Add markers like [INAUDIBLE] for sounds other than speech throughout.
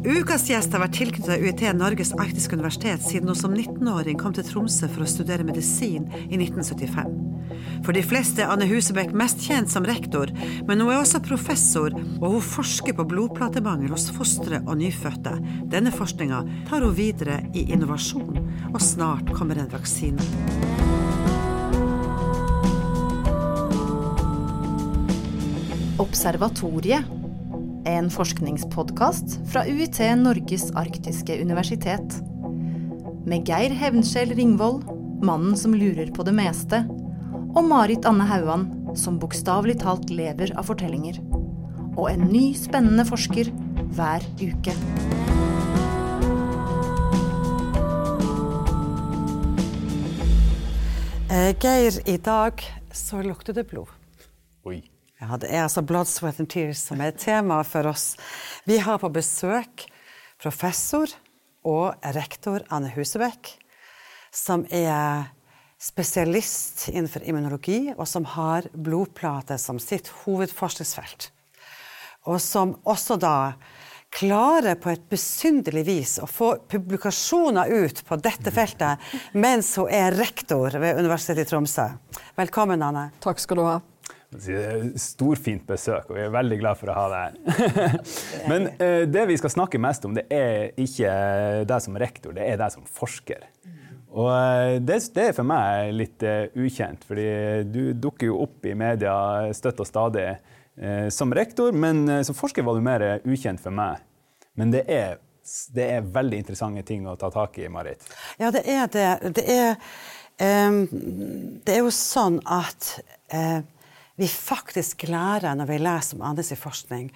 Ukas gjest har vært tilknyttet UiT Norges arktiske universitet siden hun som 19-åring kom til Tromsø for å studere medisin i 1975. For de fleste er Anne Husebekk mest kjent som rektor, men hun er også professor, og hun forsker på blodplatemangel hos fostre og nyfødte. Denne forskninga tar hun videre i innovasjon, og snart kommer en vaksine. Observatoriet en forskningspodkast fra UiT Norges arktiske universitet. Med Geir Hevnskjell Ringvold, mannen som lurer på det meste, og Marit Anne Hauan, som bokstavelig talt lever av fortellinger. Og en ny, spennende forsker hver uke. Eh, Geir, i dag så lukter det blod. Oi. Ja, det er altså 'Blood, Sweat and Tears' som er tema for oss. Vi har på besøk professor og rektor Anne Husebekk, som er spesialist innenfor immunologi, og som har blodplate som sitt hovedforskningsfelt. Og som også da klarer på et besynderlig vis å få publikasjoner ut på dette feltet mens hun er rektor ved Universitetet i Tromsø. Velkommen, Anne. Takk skal du ha. Storfint besøk, og vi er veldig glad for å ha deg her. [LAUGHS] Men eh, det vi skal snakke mest om, det er ikke deg som rektor, det er deg som forsker. Og uh, det, det, er for meg litt uh, ukjent, fordi du dukker jo opp i media støtt og stadig som rektor, men som forsker var du mer ukjent for meg. Men det er, det er veldig interessante ting å ta tak i, Marit. Ja, det er det. Det er, um, det er jo sånn at vi faktisk lærer når vi leser om andres forskning,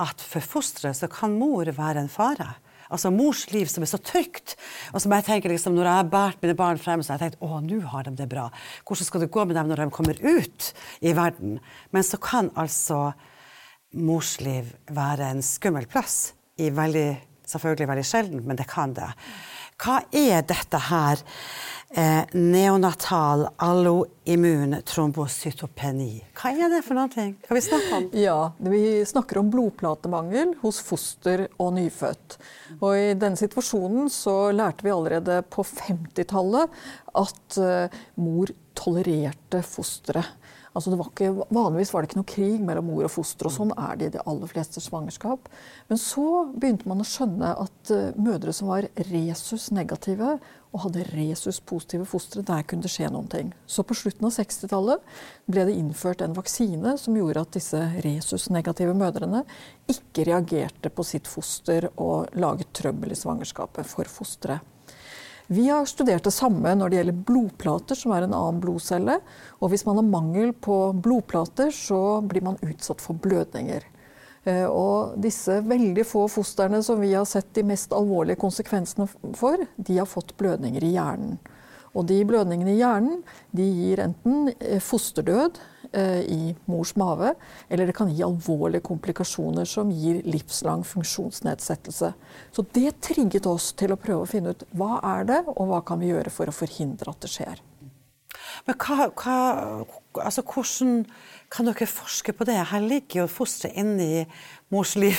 at for fosteret så kan mor være en fare. Altså mors liv som er så trygt. Og som jeg tenker liksom, Når jeg har båret mine barn frem, så har jeg tenkt å, nå har de det bra. Hvordan skal det gå med dem når de kommer ut i verden? Men så kan altså mors liv være en skummel plass. I veldig, selvfølgelig veldig sjelden, men det kan det. Hva er dette her? eh, neonatal alloimmun trombocytopeni. Hva er det for noe? Kan vi snakke om? Ja, Vi snakker om blodplatemangel hos foster og nyfødt. Og I denne situasjonen så lærte vi allerede på 50-tallet at eh, mor tolererte fosteret. Altså ikke, vanligvis var det ikke noe krig mellom mor og foster, og sånn er det i de aller fleste svangerskap. Men så begynte man å skjønne at uh, mødre som var resus negative og hadde resus-positive fostre, der kunne det skje noen ting. Så på slutten av 60-tallet ble det innført en vaksine som gjorde at disse resus-negative mødrene ikke reagerte på sitt foster og laget trøbbel i svangerskapet for fosteret. Vi har studert det samme når det gjelder blodplater, som er en annen blodcelle. Og hvis man har mangel på blodplater, så blir man utsatt for blødninger. Eh, og disse veldig få fostrene som vi har sett de mest alvorlige konsekvensene for, de har fått blødninger i hjernen. Og de blødningene i hjernen de gir enten eh, fosterdød i mors mage, eller det kan gi alvorlige komplikasjoner som gir livslang funksjonsnedsettelse. Så det trigget oss til å prøve å finne ut hva er det, og hva kan vi gjøre for å forhindre at det skjer. Men hva, hva, altså hvordan kan dere forske på det? Her ligger jo fosteret inne i mors liv.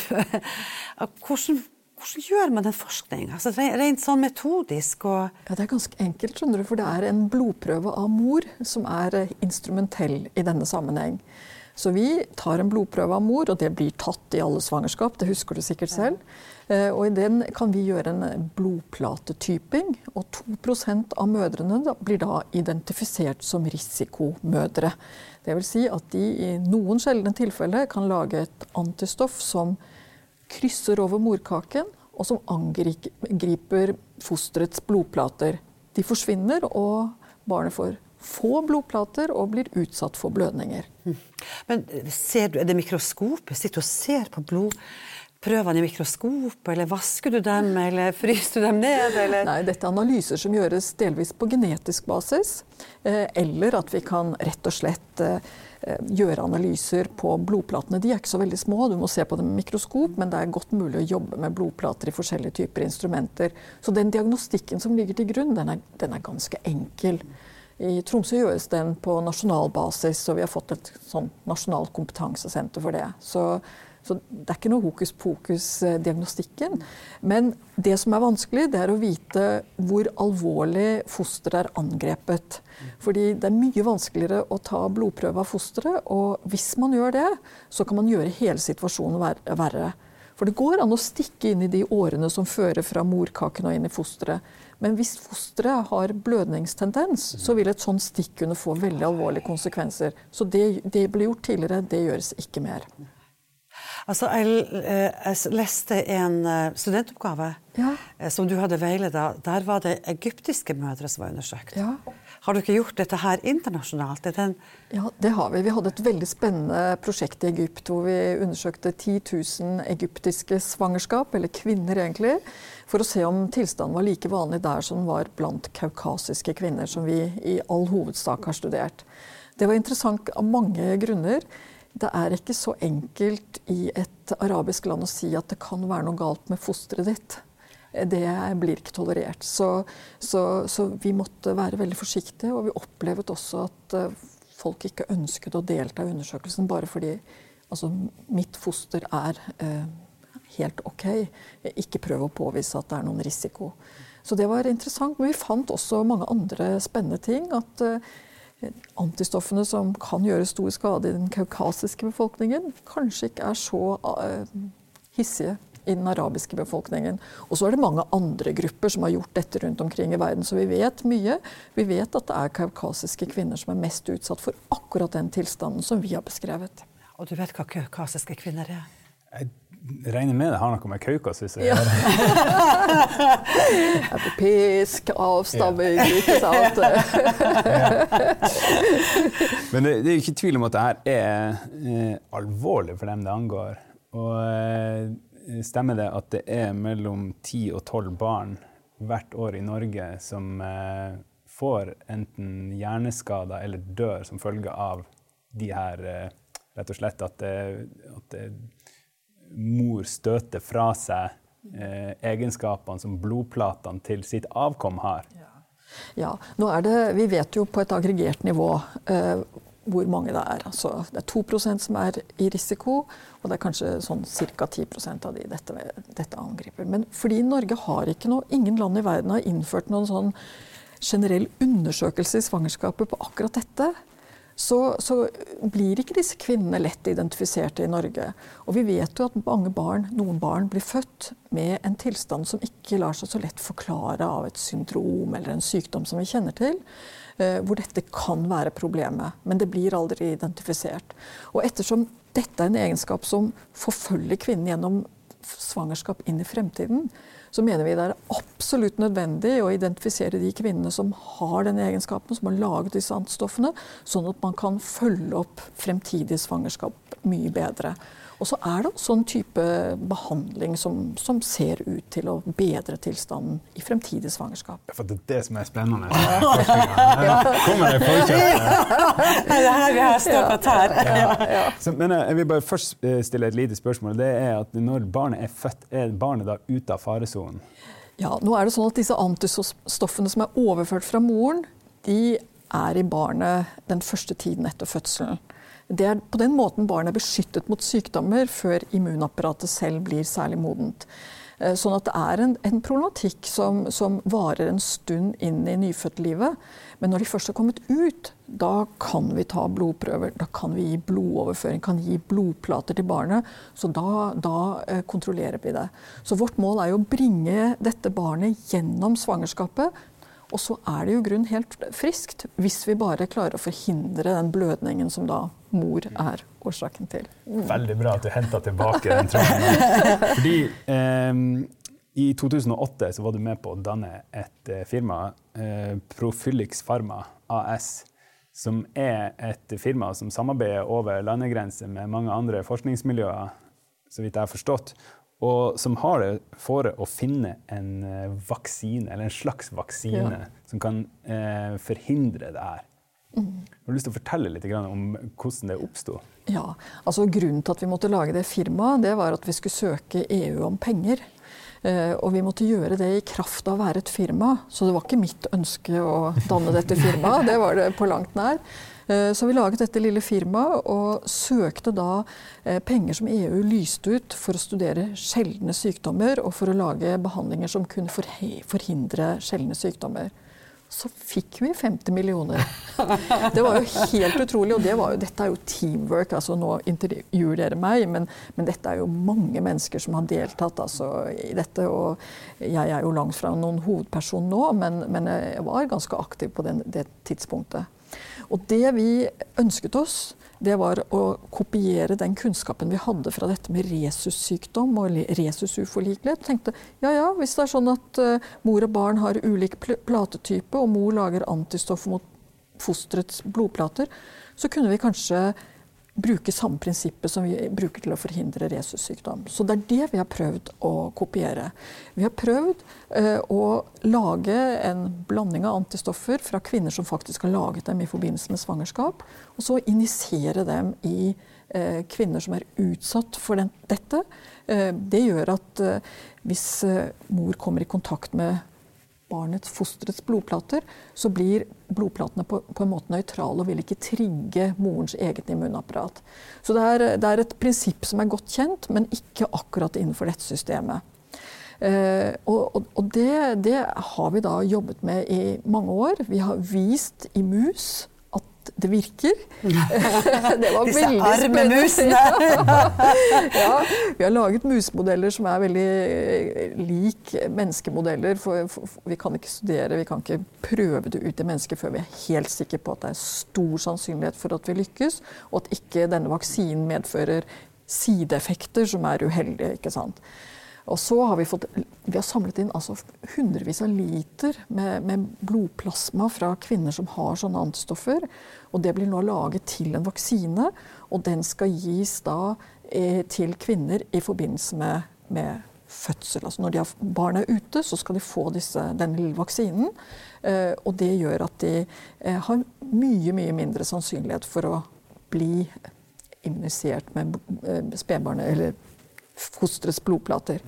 [LAUGHS] Hvordan, hvordan, gjør man den forskninga? Altså, rent sånn metodisk og ja, Det er ganske enkelt, skjønner du, for det er en blodprøve av mor som er eh, instrumentell i denne sammenheng. Så vi tar en blodprøve av mor, og det blir tatt i alle svangerskap. Det husker du sikkert selv. Eh, og I den kan vi gjøre en blodplatetyping. Og 2% av mødrene blir da identifisert som risikomødre. Dvs. Si at de i noen sjeldne tilfeller kan lage et antistoff som krysser over morkaken, og som angriper fosterets blodplater. De forsvinner, og barnet får få blodplater og blir utsatt for blødninger. Men ser du, Er det mikroskopet? Sitter du og ser på blodprøvene i mikroskopet? eller vasker du dem, eller fryser du dem ned? Eller? Nei, dette er analyser som gjøres delvis på genetisk basis, eh, eller at vi kan rett og slett eh, gjøre analyser på blodplatene. De er ikke så veldig små, du må se på dem med mikroskop, men det er godt mulig å jobbe med blodplater i forskjellige typer instrumenter. Så den diagnostikken som ligger til grunn, den er, den er ganske enkel. I Tromsø gjøres den på nasjonal basis, og vi har fått et sånn nasjonalt kompetansesenter for det. Så Så det er ikke noe hokus pokus-diagnostikken. Men det som er vanskelig, det er å vite hvor alvorlig fosteret er angrepet. Fordi det er mye vanskeligere å ta blodprøve av fosteret, og hvis man gjør det, så kan man gjøre hele situasjonen verre. For det går an å stikke inn i de årene som fører fra morkaken og inn i fosteret. Men hvis fosteret har blødningstendens, så vil et sånt stikk kunne få veldig alvorlige konsekvenser. Så det, det ble gjort tidligere, det gjøres ikke mer. Altså, jeg, eh, jeg, leste en eh, studentoppgave ja. Eh, som du hadde veileda. Der var det egyptiske mødre som var undersøkt. Ja. Har du ikke gjort dette her internasjonalt? Ja, det har vi. Vi hadde et veldig spennende prosjekt i Egypt hvor vi undersøkte 10 000 egyptiske svangerskap, eller kvinner egentlig, for å se om tilstanden var like vanlig der som den var blant kaukasiske kvinner, som vi i all hovedsak har studert. Det var interessant av mange grunner. Det er ikke så enkelt i et arabisk land å si at det kan være noe galt med fosteret ditt. Det blir ikke tolerert. Så, så, så, vi måtte være veldig forsiktige, og vi opplevde også at eh, folk ikke ønsket å delta i undersøkelsen bare fordi altså, mitt foster er eh, helt OK. Ikke prøv å påvise at det er noen risiko. Så det var interessant. Men vi fant også mange andre spennende ting. At eh, antistoffene som kan gjøre stor skade i den kaukasiske befolkningen, kanskje ikke er så uh, hissige i den arabiske befolkningen. Og så er det mange andre grupper som har gjort dette rundt omkring i verden. Så vi vet mye. Vi vet at det er kaukasiske kvinner som er mest utsatt for akkurat den tilstanden som vi har beskrevet. Og du vet hva kaukasiske kvinner er? Regner med det har noe med Kaukasus å gjøre. Pisk, avstamming, ja. ikke sant? [LAUGHS] [LAUGHS] Men det, det, er jo ikke tvil om at det her er eh, alvorlig for dem det angår. Og eh, stemmer det at det er mellom 10 og 12 barn hvert år i Norge som eh, får enten hjerneskader eller dør som følge av de her eh, Rett og slett at, det, at det mor støter fra seg eh, egenskapene som blodplatene til sitt avkom har. Ja. ja. nå er det, Vi vet jo på et aggregert nivå eh, hvor mange det er. Altså, det er 2% som er i risiko, og det er kanskje sånn ca. 10% av de dette, dette, angriper. Men fordi Norge har ikke noe, ingen land i verden har innført noen sånn generell undersøkelse i svangerskapet på akkurat dette, så, så, blir ikke disse kvinnene lett identifiserte i Norge. Og vi vet jo at mange barn, noen barn blir født med en tilstand som ikke lar seg så lett forklare av et syndrom eller en sykdom som vi kjenner til. Eh, hvor dette kan være problemet, men det blir aldri identifisert. Og ettersom dette er en egenskap som forfølger kvinnen gjennom svangerskap inn i fremtiden, så mener vi det er absolutt nødvendig å identifisere de kvinnene som har denne egenskapen, som har laget disse antistoffene, sånn at man kan følge opp fremtidige svangerskap mye bedre. Og så er det også en type behandling som, som, ser ut til å bedre tilstanden i fremtidig svangerskap. For det er det som er spennende. [LAUGHS] ja. Kommer det forkjøpet? det er her vi har stoppet her. Ja. Så, men eh, jeg vil bare først eh, stille et lite spørsmål. Det er at Når barnet er født, er barnet da ute av faresonen? Ja, nå er det sånn at Disse antistoffene som er overført fra moren, de er i barnet den første tiden etter fødselen. Det er på den måten barn er beskyttet mot sykdommer før immunapparatet selv blir særlig modent. Eh, sånn at det er en, en problematikk som, som, varer en stund inn i nyfødtlivet. Men når de først har kommet ut, da kan vi ta blodprøver. Da kan vi gi blodoverføring, kan gi blodplater til barnet. Så da, da eh, kontrollerer vi det. Så vårt mål er jo å bringe dette barnet gjennom svangerskapet og så er det jo grunn helt friskt hvis vi bare klarer å forhindre den blødningen som da mor er årsaken til. Mm. Veldig bra at du henta tilbake den tråden. [LAUGHS] Fordi eh, i 2008 så var du med på å danne et eh, firma, eh, Profylix Pharma AS, som er et firma som samarbeider over landegrenser med mange andre forskningsmiljøer, så vidt jeg har forstått og som har det for å finne en eh, vaksine, eller en slags vaksine, ja. som kan eh, forhindre det her. Mm. Har du lyst til å fortelle litt om hvordan det oppsto? Ja, altså Grunnen til at vi måtte lage det firmaet, det var at vi skulle søke EU om penger. Eh, og vi måtte gjøre det i kraft av å være et firma. Så det var ikke mitt ønske å danne dette firmaet. Det var det på langt nær. Eh, så vi laget dette lille firmaet og søkte da eh, penger som EU lyste ut for å studere sjeldne sykdommer og for å lage behandlinger som kunne forhindre sjeldne sykdommer så fikk vi 50 millioner. [LAUGHS] Det var jo helt utrolig. Og det jo, dette er jo teamwork. altså Nå intervjuer dere meg, men, men, dette er jo mange mennesker som har deltatt altså, i dette. Og jeg er jo langt fra noen hovedperson nå, men, men jeg var ganske aktiv på den, det tidspunktet. Og det vi ønsket oss, det var å kopiere den kunnskapen vi hadde fra dette med resussykdom og resusuforlikelighet. Tenkte ja ja, hvis det er sånn at uh, mor og barn har ulik platetype, og mor lager antistoffer mot fosterets blodplater, så kunne vi kanskje bruke samme prinsippet som vi bruker til å forhindre resussykdom. Så det er det vi har prøvd å kopiere. Vi har prøvd eh, å lage en blanding av antistoffer fra kvinner som faktisk har laget dem i forbindelse med svangerskap, og så injisere dem i eh, kvinner som er utsatt for den, dette. Eh, det gjør at eh, hvis eh, mor kommer i kontakt med barnets, fosterets blodplater, så blir blodplatene på, på, en måte nøytrale og vil ikke trigge morens eget immunapparat. Så det er, det er, et prinsipp som er godt kjent, men ikke akkurat innenfor dette systemet. Eh, og, og, det, det, har vi da jobbet med i mange år. Vi har vist i mus det virker. [LAUGHS] det var Disse arme musene! [LAUGHS] ja, vi har laget musmodeller som er veldig eh, lik menneskemodeller. For, for, for, vi kan ikke studere, vi kan ikke prøve det ut i mennesker før vi er helt sikre på at det er stor sannsynlighet for at vi lykkes, og at ikke denne vaksinen medfører sideeffekter som er uheldige. ikke sant? Og så har vi, fått, vi har samlet inn altså hundrevis av liter med, med, blodplasma fra kvinner som har sånne antistoffer. Og det blir nå laget til en vaksine, og den skal gis da eh, til kvinner i forbindelse med, med fødsel. Altså når har, barnet er ute, så skal de få disse, lille vaksinen. Eh, og det gjør at de eh, har mye, mye mindre sannsynlighet for å bli immunisert med eh, spedbarnet fosterets blodplater.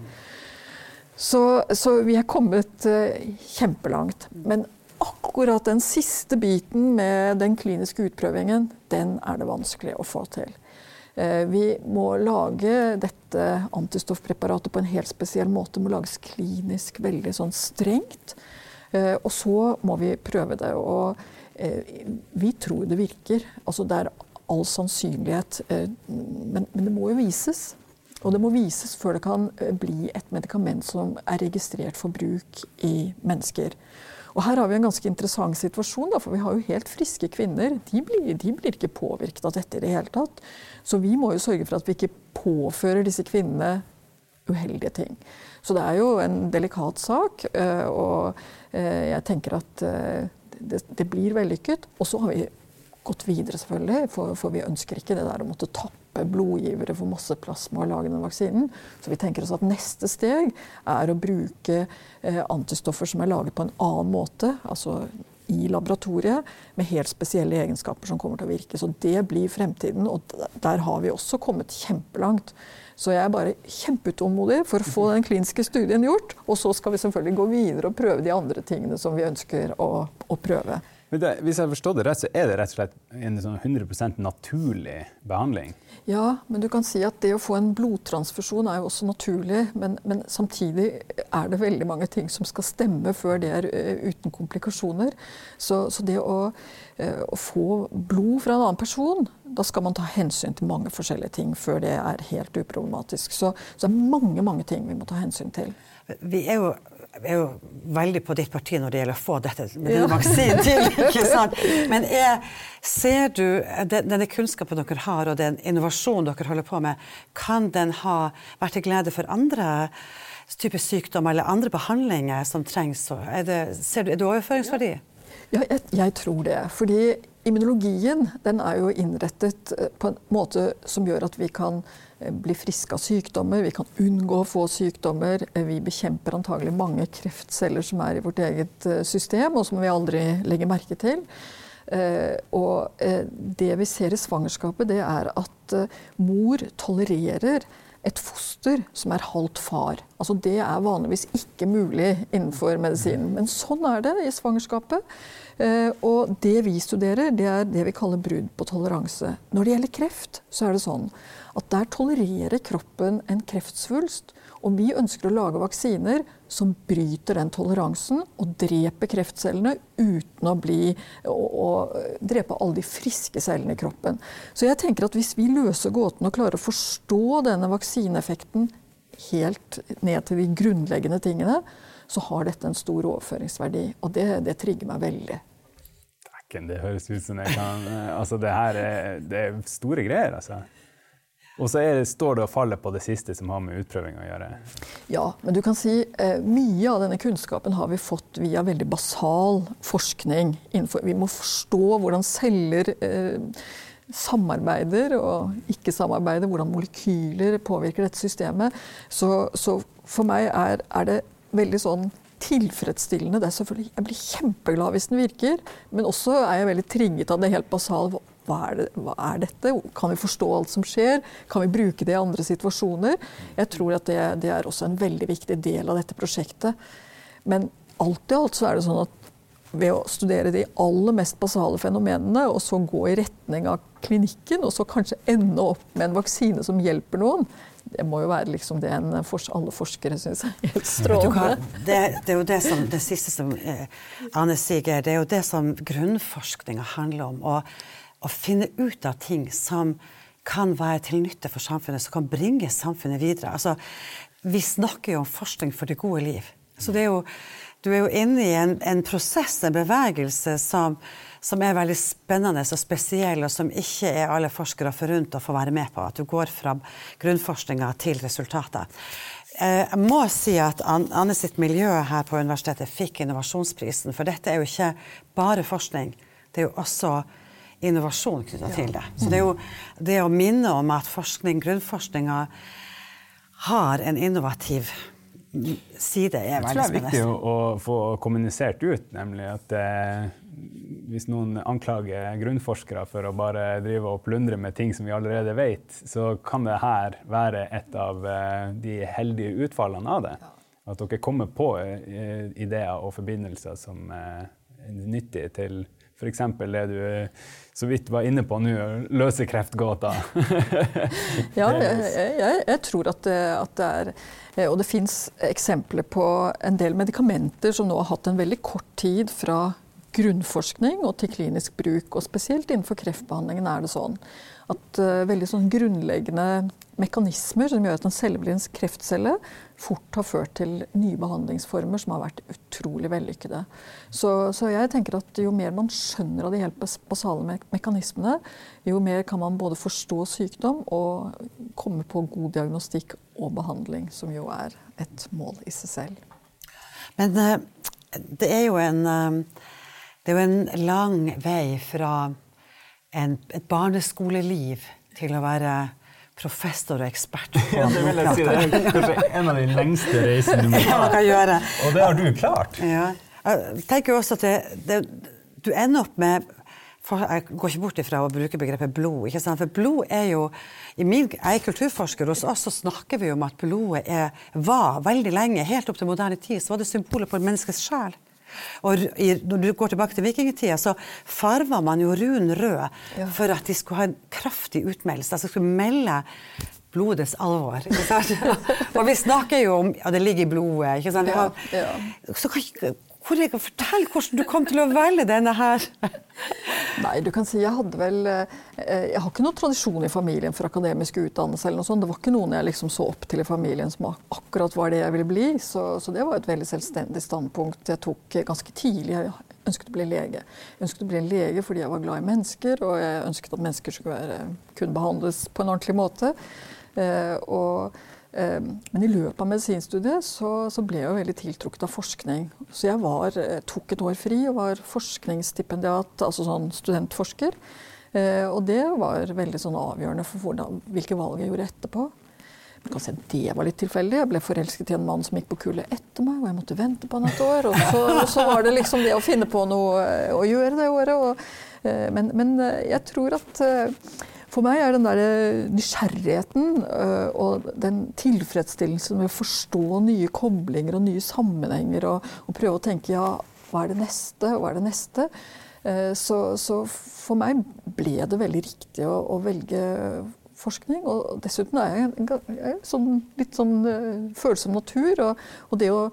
Så, så, vi er kommet uh, kjempelangt. Men akkurat den siste biten med den kliniske utprøvingen, den er det vanskelig å få til. Uh, vi må lage dette antistoffpreparatet på en helt spesiell måte. Det må lages klinisk veldig sånn strengt. Uh, og så må vi prøve det. Og vi tror det virker. Altså det er all sannsynlighet. Men, men det må jo vises. Og det må vises før det kan eh, bli et medikament som er registrert for bruk i mennesker. Og her har vi en ganske interessant situasjon, da, for vi har jo helt friske kvinner. De blir, de blir, ikke påvirket av dette i det hele tatt. Så vi må jo sørge for at vi ikke påfører disse kvinnene uheldige ting. Så det er jo en delikat sak, eh, og eh, jeg tenker at det, det blir vellykket. Og så har vi gått videre, selvfølgelig, for, for vi ønsker ikke det der å måtte tappe blodgivere for masse plasma og lage den vaksinen. Så vi tenker oss at neste steg er å bruke eh, antistoffer som er laget på en annen måte. altså i laboratoriet med helt spesielle egenskaper som kommer til å virke. Så det blir fremtiden, og der har vi også kommet kjempelangt. Så jeg er bare kjempeutålmodig for å få den kliniske studien gjort. Og så skal vi selvfølgelig gå videre og prøve de andre tingene som vi ønsker å, å prøve. Det, hvis jeg har forstått det rett, så er det rett og slett en sånn 100% naturlig behandling? Ja, men du kan si at det å få en blodtransfusjon er jo også naturlig. Men, men samtidig er det veldig mange ting som skal stemme før det er uh, uten komplikasjoner. Så, så det å, uh, å, få blod fra en annen person, da skal man ta hensyn til mange forskjellige ting før det er helt uproblematisk. Så, så det er mange, mange ting vi må ta hensyn til. Vi er jo er jo veldig på ditt parti når det gjelder å få dette med denne vaksinen til. [LAUGHS] ikke sant? Men er, ser du denne kunnskapen dere har, og den innovasjonen dere holder på med, kan den ha vært til glede for andre typer sykdommer eller andre behandlinger som trengs? Er det, ser du, er det overføringsverdi? Ja, jeg, jeg tror det. Fordi immunologien er jo innrettet eh, på en måte som gjør at vi kan Eh, bli friske av sykdommer, vi kan unngå å få sykdommer. Eh, vi bekjemper antagelig mange kreftceller som er i vårt eget system, og som vi aldri legger merke til. Og det vi ser i svangerskapet, det er at mor tolererer et foster som er halvt far. Altså Det er vanligvis ikke mulig innenfor medisinen, men sånn er det i svangerskapet. Eh, og det vi studerer, det er det vi kaller brudd på toleranse. Når det gjelder kreft, så er det sånn at der tolererer kroppen en kreftsvulst. Og vi ønsker å lage vaksiner som bryter den toleransen og dreper kreftcellene uten å, bli, å, å drepe alle de friske cellene i kroppen. Så jeg tenker at hvis vi løser gåten og klarer å forstå denne vaksineeffekten helt ned til de grunnleggende tingene, så har dette en stor overføringsverdi. Og det, det trigger meg veldig. Det høres ut som jeg kan Altså, det her er, det er store greier, altså. Og så det, står det og faller på det siste som har med utprøving å gjøre. Ja, men du kan si eh, mye av denne kunnskapen har vi fått via veldig basal forskning. Innenfor, vi må forstå hvordan celler eh, samarbeider og ikke samarbeider, hvordan molekyler påvirker dette systemet. Så, så for meg er, er, det veldig sånn tilfredsstillende. Det er selvfølgelig, jeg blir kjempeglad hvis den virker, men også er jeg veldig trigget av det helt basale hva er, det, hva er, dette? Kan vi forstå alt som skjer? Kan vi bruke det i andre situasjoner? Jeg tror at det, det er også en veldig viktig del av dette prosjektet. Men alt i alt så er det sånn at ved å studere de aller mest basale fenomenene, og så gå i retning av klinikken, og så kanskje ende opp med en vaksine som hjelper noen, det må jo være liksom det en, alle forskere syns er helt strålende. Det, det, er jo det, som, det siste som eh, Anne sier, det er jo det som grunnforskninga handler om. Å, å finne ut av ting som kan være til nytte for samfunnet, som kan bringe samfunnet videre. Altså, vi snakker jo om forskning for det gode liv. Så det er jo, du er jo inne i en, en prosess, en bevegelse, som, som, er veldig spennende og spesiell, og som ikke er alle forskere forunt å få være med på. At du går fra grunnforskninga til resultater. Eh, jeg må si at Anne sitt miljø her på universitetet fikk innovasjonsprisen, for dette er jo ikke bare forskning. Det er jo også innovasjon knytta til det. Så det er jo det å minne om at forskning, grunnforskninga har en innovativ side, er veldig spennende. Jeg tror det er viktig å, å få kommunisert ut, nemlig at eh, hvis noen anklager grunnforskere for å bare drive og plundre med ting som vi allerede vet, så kan det her være et av eh, de heldige utfallene av det. At dere kommer på eh, ideer og forbindelser som eh, er nyttige til F.eks. det du så vidt var inne på nå, løse kreftgåta. [LAUGHS] ja, jeg, jeg, jeg, tror at det, at det er Og det fins eksempler på en del medikamenter som nå har hatt en veldig kort tid fra grunnforskning og til klinisk bruk. Og spesielt innenfor kreftbehandlingen er det sånn at uh, veldig sånn grunnleggende mekanismer som gjør at en celle kreftcelle, fort har ført til nye behandlingsformer som har vært utrolig vellykkede. Så, så, jeg tenker at jo mer man skjønner av de helt basale me mekanismene, jo mer kan man både forstå sykdom og komme på god diagnostikk og behandling, som jo er et mål i seg selv. Men uh, det er jo en uh, det er jo en lang vei fra en, et barneskoleliv til å være professor og ekspert. [LAUGHS] Ja, det vil jeg si. Det er kanskje en av de lengste reisene du må [LAUGHS] gjøre. Og det har du klart. Ja. Jeg tenker også at det, det, du ender opp med jeg går ikke bort ifra å bruke begrepet blod. ikke sant? For blod er jo min, Jeg er kulturforsker, og hos oss så snakker vi om at blodet er, var veldig lenge, helt opp til moderne tid, så var det symbolet på menneskets sjel. Og når du går tilbake til vikingtida, så farva man jo run rød ja. for at de skulle ha en kraftig utmeldelse. Altså skulle melde blodets alvor. [LAUGHS] og vi snakker jo om ja, det ligger i blodet. ikke sant? Ja, ja, så kan, hvor jeg, kan fortelle hvordan du kom til å velge denne her. Nei, du kan si jeg hadde vel eh, Jeg har ikke noen tradisjon i familien for akademisk utdannelse. eller noe sånt. Det var ikke noen jeg liksom så opp til i familien som akkurat var det jeg ville bli. Så, så det var et veldig selvstendig standpunkt jeg tok ganske tidlig. Jeg ønsket å bli lege. Jeg ønsket å bli en lege fordi jeg var glad i mennesker, og jeg ønsket at mennesker skulle være, kunne behandles på en ordentlig måte. Eh, og men i løpet av medisinstudiet så, så, ble jeg jo veldig tiltrukket av forskning. Så jeg var, eh, tok et år fri og var forskningsstipendiat, altså sånn studentforsker. Eh, og det var veldig sånn avgjørende for hvordan, hvilke valg jeg gjorde etterpå. Men kanskje Det var litt tilfeldig. Jeg ble forelsket i en mann som gikk på kullet etter meg, og jeg måtte vente på han et år. Og så, og så var det liksom det å finne på noe å gjøre det året. Og, eh, men, men, jeg tror at For meg er den der nysgjerrigheten øh, og den tilfredsstillelsen med å forstå nye koblinger og nye sammenhenger, og, og prøve å tenke ja, hva er det neste, hva er det neste? Eh, så, så, for meg ble det veldig riktig å, å velge forskning. Og dessuten er jeg, en, jeg er sånn, litt sånn følsom natur. Og, og, det å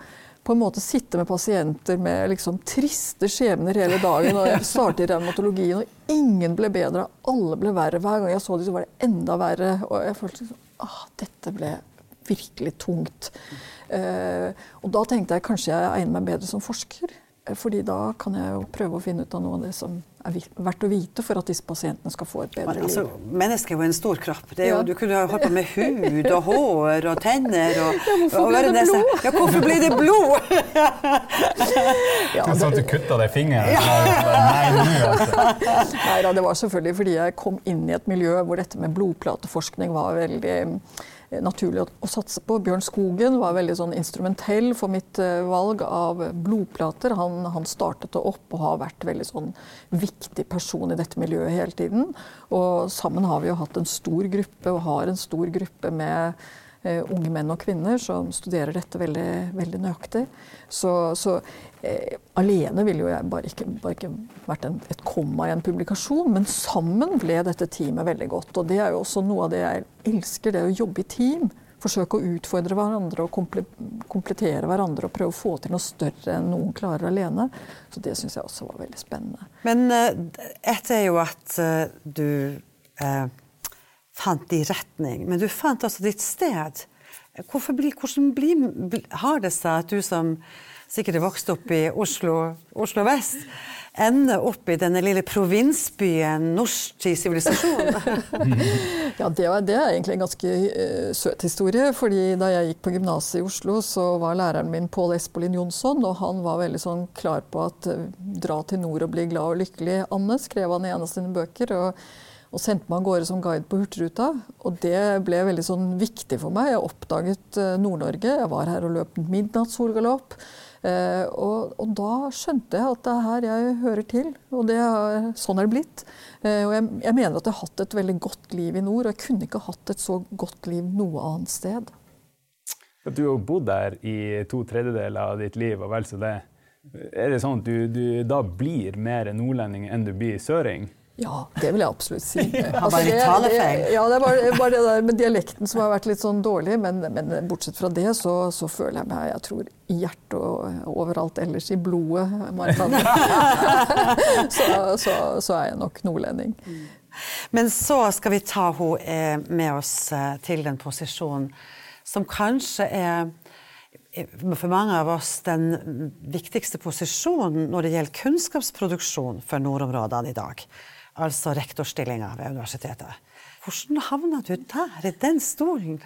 på en måte sitte med pasienter med liksom triste skjebner hele dagen. og Jeg [LAUGHS] startet i revmatologien, og ingen ble bedre. Alle ble verre. Hver gang jeg så dem, så var det enda verre. Og jeg følte liksom, ah, dette ble virkelig tungt. Uh, og da tenkte jeg kanskje jeg egner meg bedre som forsker. Fordi da kan jeg jo prøve å finne ut av noe av det som er verdt å vite for at disse pasientene skal få et bedre liv. Altså, mennesket er jo en stor kropp. Jo, ja. Du kunne holdt på med hud og hår og tenner og, [LAUGHS] ja, Hvorfor ble det blod? Ja, hvorfor ble det blod? [LAUGHS] ja, det... Sånn at du kutta deg i Nei, Nei, altså. [LAUGHS] Nei da, det var selvfølgelig fordi jeg kom inn i et miljø hvor dette med blodplateforskning var veldig naturlig å, å, satse på. Bjørn Skogen var veldig sånn instrumentell for mitt uh, valg av blodplater. Han, han, startet det opp og har vært veldig sånn viktig person i dette miljøet hele tiden. Og sammen har vi jo hatt en stor gruppe, og har en stor gruppe med unge menn og kvinner som studerer dette veldig, veldig nøyaktig. Så, så eh, alene ville jo jeg bare ikke, bare ikke vært en, et komma i en publikasjon, men sammen ble dette teamet veldig godt. Og det er jo også noe av det jeg elsker, det å jobbe i team. Forsøke å utfordre hverandre og komplettere hverandre og prøve å få til noe større enn noen klarer alene. Så det syns jeg også var veldig spennende. Men uh, ett er jo at uh, du uh, fant din retning, men du fant altså ditt sted. Bli, hvordan bli, har det seg at du som sikkert er vokst opp i Oslo, Oslo vest, ender opp i denne lille provinsbyen norsk i sivilisasjon? [LAUGHS] ja, det, det, er egentlig en ganske uh, søt historie. fordi da jeg gikk på gymnaset i Oslo, så var læreren min Pål Espolin Jonsson, og han var veldig sånn klar på at uh, 'dra til nord og bli glad og lykkelig', Anne, skrev han i en av sine bøker. og og sendte meg av gårde som guide på Hurtigruta. Og det ble veldig sånn viktig for meg. Jeg oppdaget uh, Nord-Norge. Jeg var her og løp midnattssolgalopp. Eh, og, og, da skjønte jeg at det er her jeg hører til. Og er, sånn er det blitt. Eh, og jeg, jeg, mener at jeg har hatt et veldig godt liv i nord. Og jeg kunne ikke hatt et så godt liv noe annet sted. Du har bodd der i to tredjedeler av ditt liv, og vel så det. Er det sånn at du, du da blir mer nordlending enn du blir søring? Ja, det vil jeg absolutt si. [LAUGHS] Altså, det, det. Ja, det er bare, bare, det der med dialekten som har vært litt sånn dårlig. Men, men bortsett fra det, så, så, føler jeg meg jeg tror, i hjertet og overalt ellers i blodet. [LAUGHS] [LAUGHS] så, så, så, er jeg nok nordlending. Men så skal vi ta henne med oss eh, til den posisjonen som kanskje er for mange av oss den viktigste posisjonen når det gjelder kunnskapsproduksjon for nordområdene i dag altså rektorstillinga ved universitetet. Hvordan havna du der, i den stolen?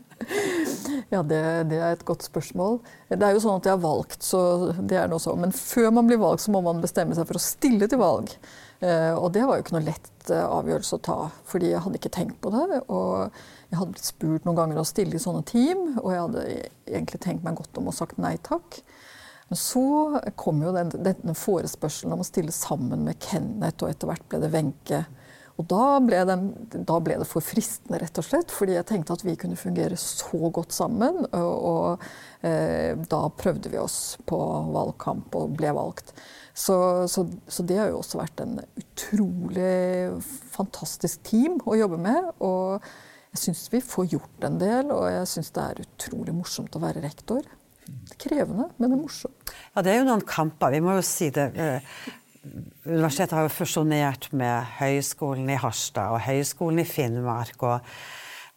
[LAUGHS] ja, det, det, er et godt spørsmål. Det er jo sånn at jeg har valgt, så det er noe så. Men før man blir valgt, så må man bestemme seg for å stille til valg. Eh, og det var jo ikke noe lett eh, avgjørelse å ta, fordi jeg hadde ikke tenkt på det. Og jeg hadde blitt spurt noen ganger å stille i sånne team, og jeg hadde egentlig tenkt meg godt om og sagt nei takk. Men så kom jo den, denne forespørselen om å stille sammen med Kenneth, og etter hvert ble det Wenche. Og da ble, den, da ble, det for fristende, rett og slett, fordi jeg tenkte at vi kunne fungere så godt sammen. Og, og eh, da prøvde vi oss på valgkamp og ble valgt. Så, så, så, det har jo også vært en utrolig fantastisk team å jobbe med. Og jeg syns vi får gjort en del, og jeg syns det er utrolig morsomt å være rektor krevende, men det er morsomt. Ja, det er jo noen kamper. Vi må jo si det. Eh, universitetet har jo fusjonert med Høgskolen i Harstad og Høgskolen i Finnmark. og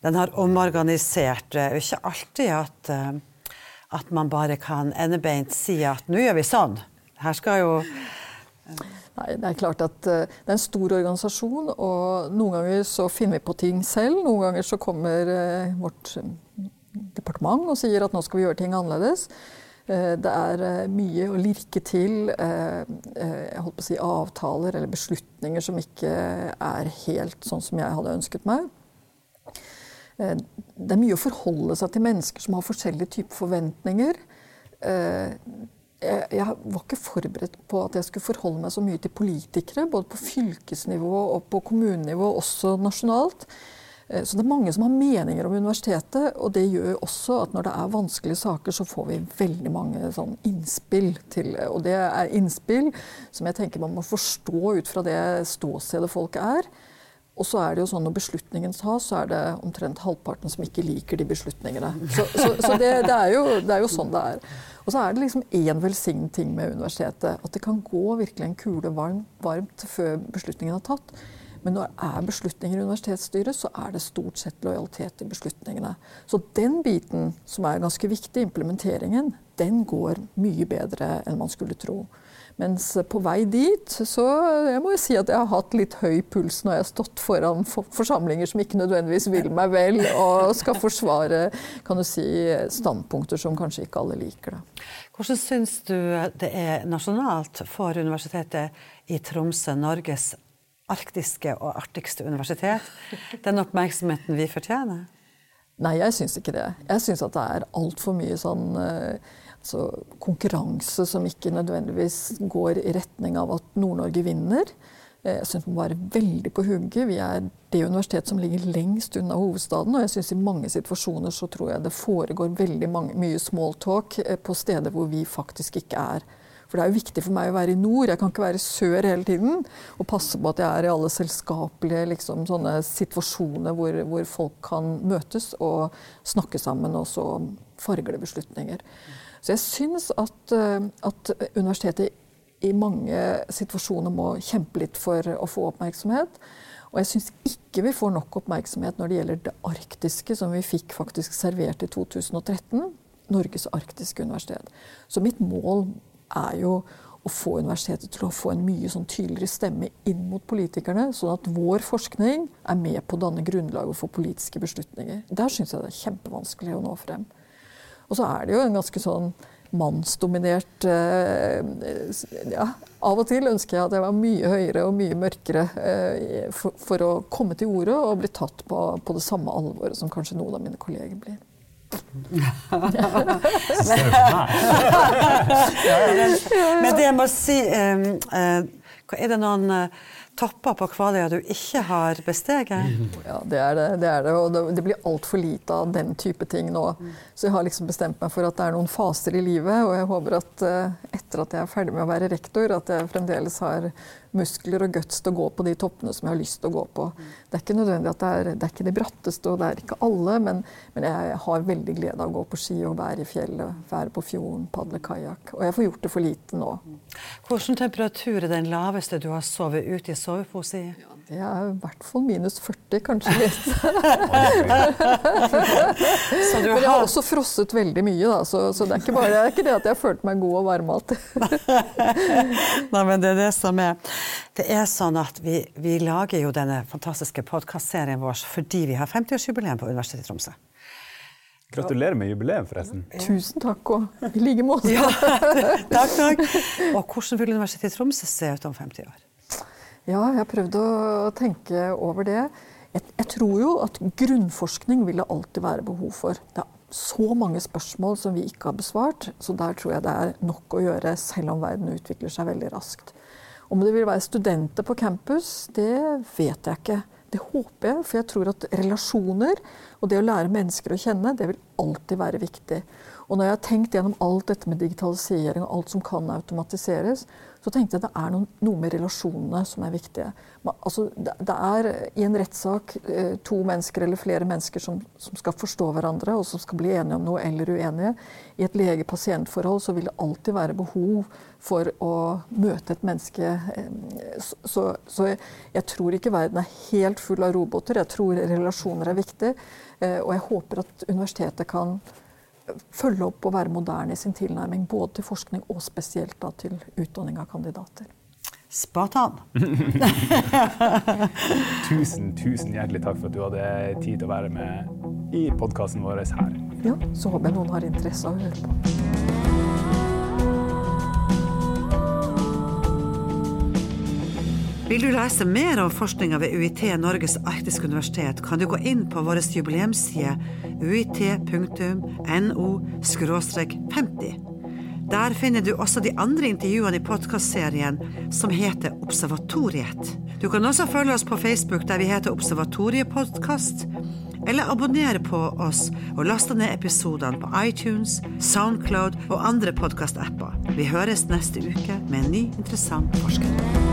Den har omorganisert. Det er jo ikke alltid at, eh, at man bare kan endebeint si at nå gjør vi sånn. Her skal jo Nei, det er klart at det er en stor organisasjon, og noen ganger så finner vi på ting selv. Noen ganger så kommer vårt departement og sier at nå skal vi gjøre ting annerledes. Eh, det er eh, mye å lirke til eh, jeg holdt på å si, avtaler eller beslutninger som ikke er helt sånn som jeg hadde ønsket meg. Det er mye å forholde seg til mennesker som har forskjellige typer forventninger. jeg, var ikke forberedt på at jeg skulle forholde meg så mye til politikere, både på fylkesnivå og på kommunenivå, også nasjonalt. Eh, så det er mange som har meninger om universitetet, og det gjør også at når det er vanskelige saker, så får vi veldig mange sånn innspill til Og det er innspill som jeg tenker man må forstå ut fra det ståstedet folk er. Og så er det jo sånn når beslutningen tas, så er det omtrent halvparten som ikke liker de beslutningene. Så, så, så det, det, er jo, det, er jo, sånn det er. Og så er det liksom én velsignet ting med universitetet. At det kan gå virkelig en kule varmt, varmt før beslutningen er tatt. Men når det er beslutninger i universitetsstyret, så er det stort sett lojalitet i beslutningene. Så den biten, som er ganske viktig, implementeringen, den går mye bedre enn man skulle tro. Mens på vei dit så jeg må jo si at jeg har hatt litt høy puls når jeg har stått foran forsamlinger som ikke nødvendigvis vil meg vel, og skal forsvare kan du si, standpunkter som kanskje ikke alle liker. Da. Hvordan syns du det er nasjonalt for Universitetet i Tromsø, Norges arktiske og artigste universitet, den oppmerksomheten vi fortjener? Nei, jeg syns ikke det. Jeg syns at det er altfor mye sånn altså, konkurranse som ikke nødvendigvis går i retning av at Nord-Norge vinner. Eh, jeg syns man må være veldig på hugget. Vi er det universitetet som ligger lengst unna hovedstaden. Og jeg syns i mange situasjoner så tror jeg det foregår veldig mange, mye smalltalk talk på steder hvor vi faktisk ikke er. For det er jo viktig for meg å være i nord. Jeg kan ikke være i sør hele tiden. Og passe på at jeg er i alle selskapelige liksom, situasjoner hvor, hvor, folk kan møtes og snakke sammen, og så farger det beslutninger. Så jeg syns at, eh, at universitetet i mange situasjoner må kjempe litt for å få oppmerksomhet. Og jeg syns ikke vi får nok oppmerksomhet når det gjelder det arktiske, som vi fikk faktisk servert i 2013. Norges arktiske universitet. Så mitt mål er jo å få universitetet til å få en mye sånn tydeligere stemme inn mot politikerne, sånn at vår forskning er med på å danne grunnlaget for politiske beslutninger. Der syns jeg det er kjempevanskelig å nå frem. Og så er det jo en ganske sånn mannsdominert eh, ja, Av og til ønsker jeg at jeg var mye høyere og mye mørkere eh, for, for, å komme til orde og bli tatt på, på det samme alvoret som kanskje noen av mine kolleger blir. [LAUGHS] Men det jeg må si Er det noen eh, topper på Kvaløya du ikke har besteget? Ja, det er det. det, er det og det, blir altfor lite av den type ting nå. Så jeg har liksom bestemt meg for at det er noen faser i livet, og jeg håper at eh, etter at jeg er ferdig med å være rektor, at jeg fremdeles har muskler og guts til å gå på de toppene som jeg har lyst til å gå på. Det er ikke nødvendig at det er, det er ikke de bratteste, og det er ikke alle, men, men, jeg har veldig glede av å gå på ski og være i fjellet, være på fjorden, padle kajakk. Og jeg får gjort det for lite nå. Hvilken temperatur er den laveste du har sovet ute i sovepose i? Ja, er i hvert fall minus 40, kanskje litt. [LAUGHS] Men jeg har også frosset veldig mye, da, så, så det, er ikke bare, det er ikke det at jeg har følt meg god og varm alltid. [LAUGHS] Nei, men det er det som er. Det er sånn at vi, vi lager jo denne fantastiske podkastserien vår fordi vi har 50-årsjubileum på Universitetet i Tromsø. Gratulerer med jubileet, forresten. Tusen takk, og i like måte. ja, [LAUGHS] takk, takk. Og hvordan vil Universitetet i Tromsø se ut om 50 år? Ja, jeg har prøvd å tenke over det. Jeg, jeg, tror jo at grunnforskning vil det alltid være behov for. Det er så mange spørsmål som vi ikke har besvart, så der tror jeg det er nok å gjøre, selv om verden utvikler seg veldig raskt. Om det vil være studenter på campus, det vet jeg ikke. Det håper jeg, for jeg tror at relasjoner og det å lære mennesker å kjenne, det vil alltid være viktig. Og når jeg har tenkt gjennom alt dette med digitalisering og alt som kan automatiseres, så tenkte jeg at det er noe, noe med relasjonene som er viktige. Man, altså, det, det, er i en rettssak eh, to mennesker eller flere mennesker som, som, skal forstå hverandre, og som skal bli enige om noe eller uenige. I et lege-pasient-forhold så vil det alltid være behov for å møte et menneske. Eh, så, så jeg, jeg, tror ikke verden er helt full av roboter. Jeg tror relasjoner er viktig. Eh, og jeg håper at universitetet kan følge opp og være moderne i sin tilnærming. Både til forskning og spesielt da, til utdanning av kandidater. Spatan. [LAUGHS] tusen, tusen hjertelig takk for at du hadde tid til å være med i podkasten vår her. Ja, så håper jeg noen har interesse av å høre på. Vil du lese mer om forskninga ved UiT Norges arktiske universitet, kan du gå inn på vår jubileumsside uit.no 50. Der finner du også de andre intervjuene i podkastserien som heter Observatoriet. Du kan også følge oss på Facebook der vi heter Observatoriepodkast, eller abonnere på oss og laste ned episodene på iTunes, Soundcloud og andre podkastapper. Vi høres neste uke med en ny interessant forsker.